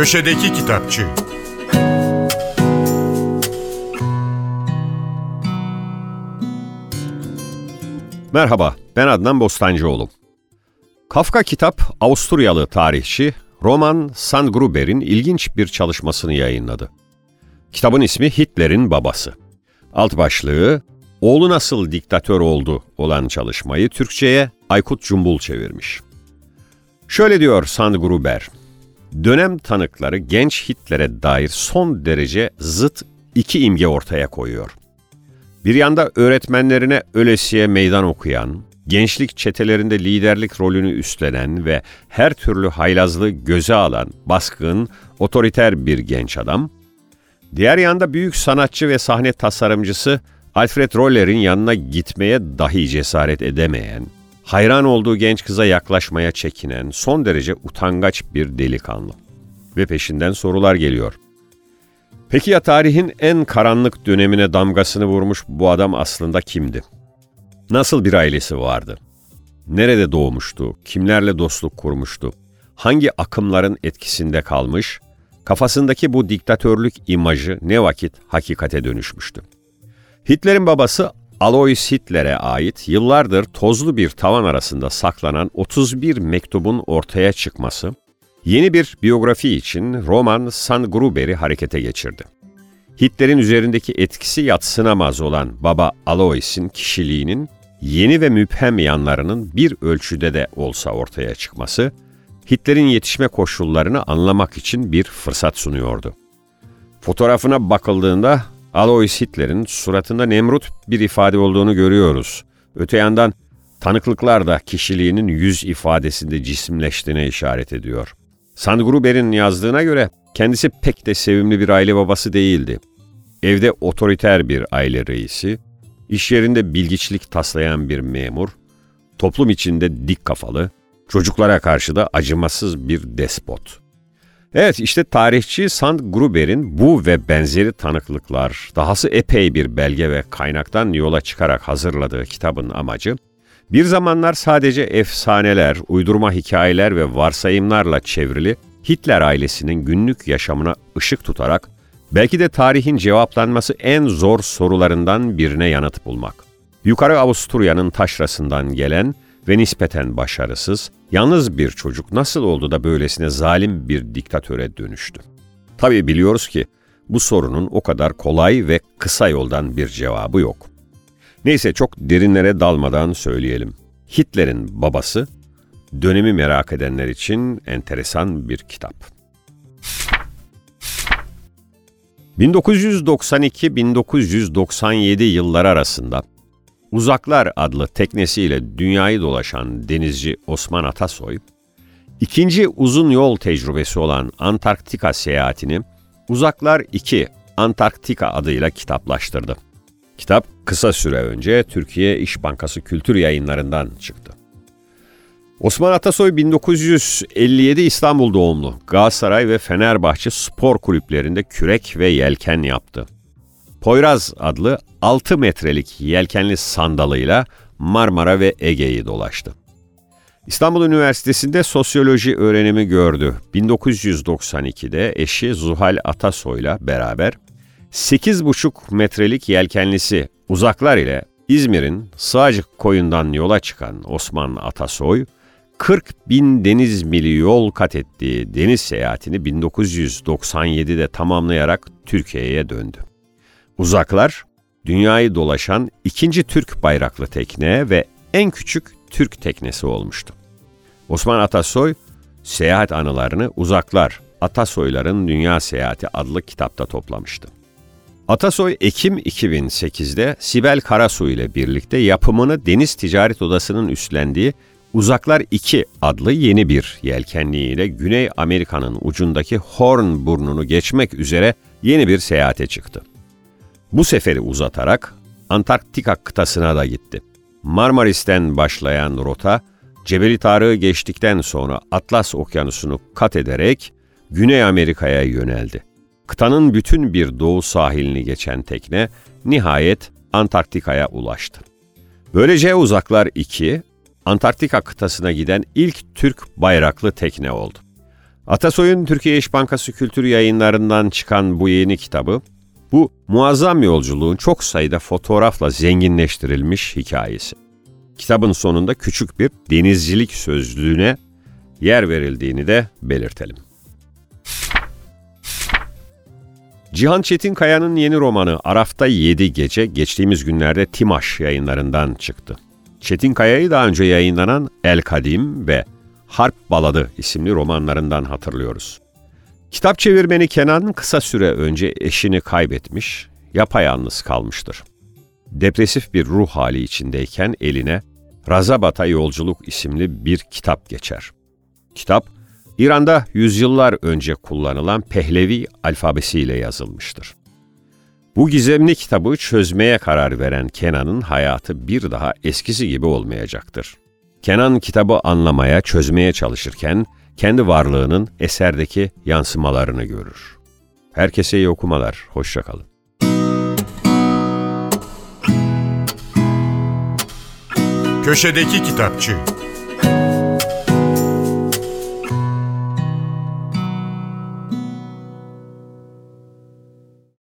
Köşedeki Kitapçı Merhaba, ben Adnan Bostancıoğlu. Kafka kitap, Avusturyalı tarihçi Roman Sandgruber'in ilginç bir çalışmasını yayınladı. Kitabın ismi Hitler'in Babası. Alt başlığı, Oğlu Nasıl Diktatör Oldu olan çalışmayı Türkçe'ye Aykut Cumbul çevirmiş. Şöyle diyor Sandgruber, dönem tanıkları genç Hitler'e dair son derece zıt iki imge ortaya koyuyor. Bir yanda öğretmenlerine ölesiye meydan okuyan, gençlik çetelerinde liderlik rolünü üstlenen ve her türlü haylazlığı göze alan baskın, otoriter bir genç adam, diğer yanda büyük sanatçı ve sahne tasarımcısı Alfred Roller'in yanına gitmeye dahi cesaret edemeyen, hayran olduğu genç kıza yaklaşmaya çekinen, son derece utangaç bir delikanlı. Ve peşinden sorular geliyor. Peki ya tarihin en karanlık dönemine damgasını vurmuş bu adam aslında kimdi? Nasıl bir ailesi vardı? Nerede doğmuştu? Kimlerle dostluk kurmuştu? Hangi akımların etkisinde kalmış? Kafasındaki bu diktatörlük imajı ne vakit hakikate dönüşmüştü? Hitler'in babası Alois Hitler'e ait yıllardır tozlu bir tavan arasında saklanan 31 mektubun ortaya çıkması, yeni bir biyografi için Roman Sandgruber'i harekete geçirdi. Hitler'in üzerindeki etkisi yatsınamaz olan baba Alois'in kişiliğinin yeni ve müphem yanlarının bir ölçüde de olsa ortaya çıkması, Hitler'in yetişme koşullarını anlamak için bir fırsat sunuyordu. Fotoğrafına bakıldığında Alois Hitler'in suratında Nemrut bir ifade olduğunu görüyoruz. Öte yandan tanıklıklar da kişiliğinin yüz ifadesinde cisimleştiğine işaret ediyor. Sandgruber'in yazdığına göre kendisi pek de sevimli bir aile babası değildi. Evde otoriter bir aile reisi, iş yerinde bilgiçlik taslayan bir memur, toplum içinde dik kafalı, çocuklara karşı da acımasız bir despot. Evet işte tarihçi Sand Gruber'in bu ve benzeri tanıklıklar, dahası epey bir belge ve kaynaktan yola çıkarak hazırladığı kitabın amacı, bir zamanlar sadece efsaneler, uydurma hikayeler ve varsayımlarla çevrili Hitler ailesinin günlük yaşamına ışık tutarak belki de tarihin cevaplanması en zor sorularından birine yanıt bulmak. Yukarı Avusturya'nın taşrasından gelen ve nispeten başarısız, yalnız bir çocuk nasıl oldu da böylesine zalim bir diktatöre dönüştü? Tabii biliyoruz ki bu sorunun o kadar kolay ve kısa yoldan bir cevabı yok. Neyse çok derinlere dalmadan söyleyelim. Hitler'in babası, dönemi merak edenler için enteresan bir kitap. 1992-1997 yılları arasında Uzaklar adlı teknesiyle dünyayı dolaşan denizci Osman Atasoy, ikinci uzun yol tecrübesi olan Antarktika seyahatini Uzaklar 2 Antarktika adıyla kitaplaştırdı. Kitap kısa süre önce Türkiye İş Bankası Kültür Yayınlarından çıktı. Osman Atasoy 1957 İstanbul doğumlu. Galatasaray ve Fenerbahçe spor kulüplerinde kürek ve yelken yaptı. Poyraz adlı 6 metrelik yelkenli sandalıyla Marmara ve Ege'yi dolaştı. İstanbul Üniversitesi'nde sosyoloji öğrenimi gördü. 1992'de eşi Zuhal Atasoy'la beraber 8,5 metrelik yelkenlisi uzaklar ile İzmir'in Sığacık koyundan yola çıkan Osman Atasoy, 40 bin deniz mili yol kat ettiği deniz seyahatini 1997'de tamamlayarak Türkiye'ye döndü. Uzaklar, dünyayı dolaşan ikinci Türk bayraklı tekne ve en küçük Türk teknesi olmuştu. Osman Atasoy, seyahat anılarını Uzaklar, Atasoyların Dünya Seyahati adlı kitapta toplamıştı. Atasoy Ekim 2008'de Sibel Karasu ile birlikte yapımını Deniz Ticaret Odası'nın üstlendiği Uzaklar 2 adlı yeni bir yelkenliğiyle Güney Amerika'nın ucundaki Horn burnunu geçmek üzere yeni bir seyahate çıktı. Bu seferi uzatarak Antarktika kıtasına da gitti. Marmaris'ten başlayan rota, Cebeli Tarık'ı geçtikten sonra Atlas Okyanusu'nu kat ederek Güney Amerika'ya yöneldi. Kıtanın bütün bir doğu sahilini geçen tekne nihayet Antarktika'ya ulaştı. Böylece Uzaklar 2, Antarktika kıtasına giden ilk Türk bayraklı tekne oldu. Atasoy'un Türkiye İş Bankası Kültür Yayınlarından çıkan bu yeni kitabı, bu muazzam yolculuğun çok sayıda fotoğrafla zenginleştirilmiş hikayesi. Kitabın sonunda küçük bir denizcilik sözlüğüne yer verildiğini de belirtelim. Cihan Çetinkaya'nın yeni romanı Araf'ta Yedi Gece geçtiğimiz günlerde Timaş yayınlarından çıktı. Çetinkaya'yı daha önce yayınlanan El Kadim ve Harp Baladı isimli romanlarından hatırlıyoruz. Kitap çevirmeni Kenan kısa süre önce eşini kaybetmiş, yapayalnız kalmıştır. Depresif bir ruh hali içindeyken eline Razabata Yolculuk isimli bir kitap geçer. Kitap, İran'da yüzyıllar önce kullanılan Pehlevi alfabesiyle yazılmıştır. Bu gizemli kitabı çözmeye karar veren Kenan'ın hayatı bir daha eskisi gibi olmayacaktır. Kenan kitabı anlamaya, çözmeye çalışırken kendi varlığının eserdeki yansımalarını görür. Herkese iyi okumalar, hoşçakalın. Köşedeki Kitapçı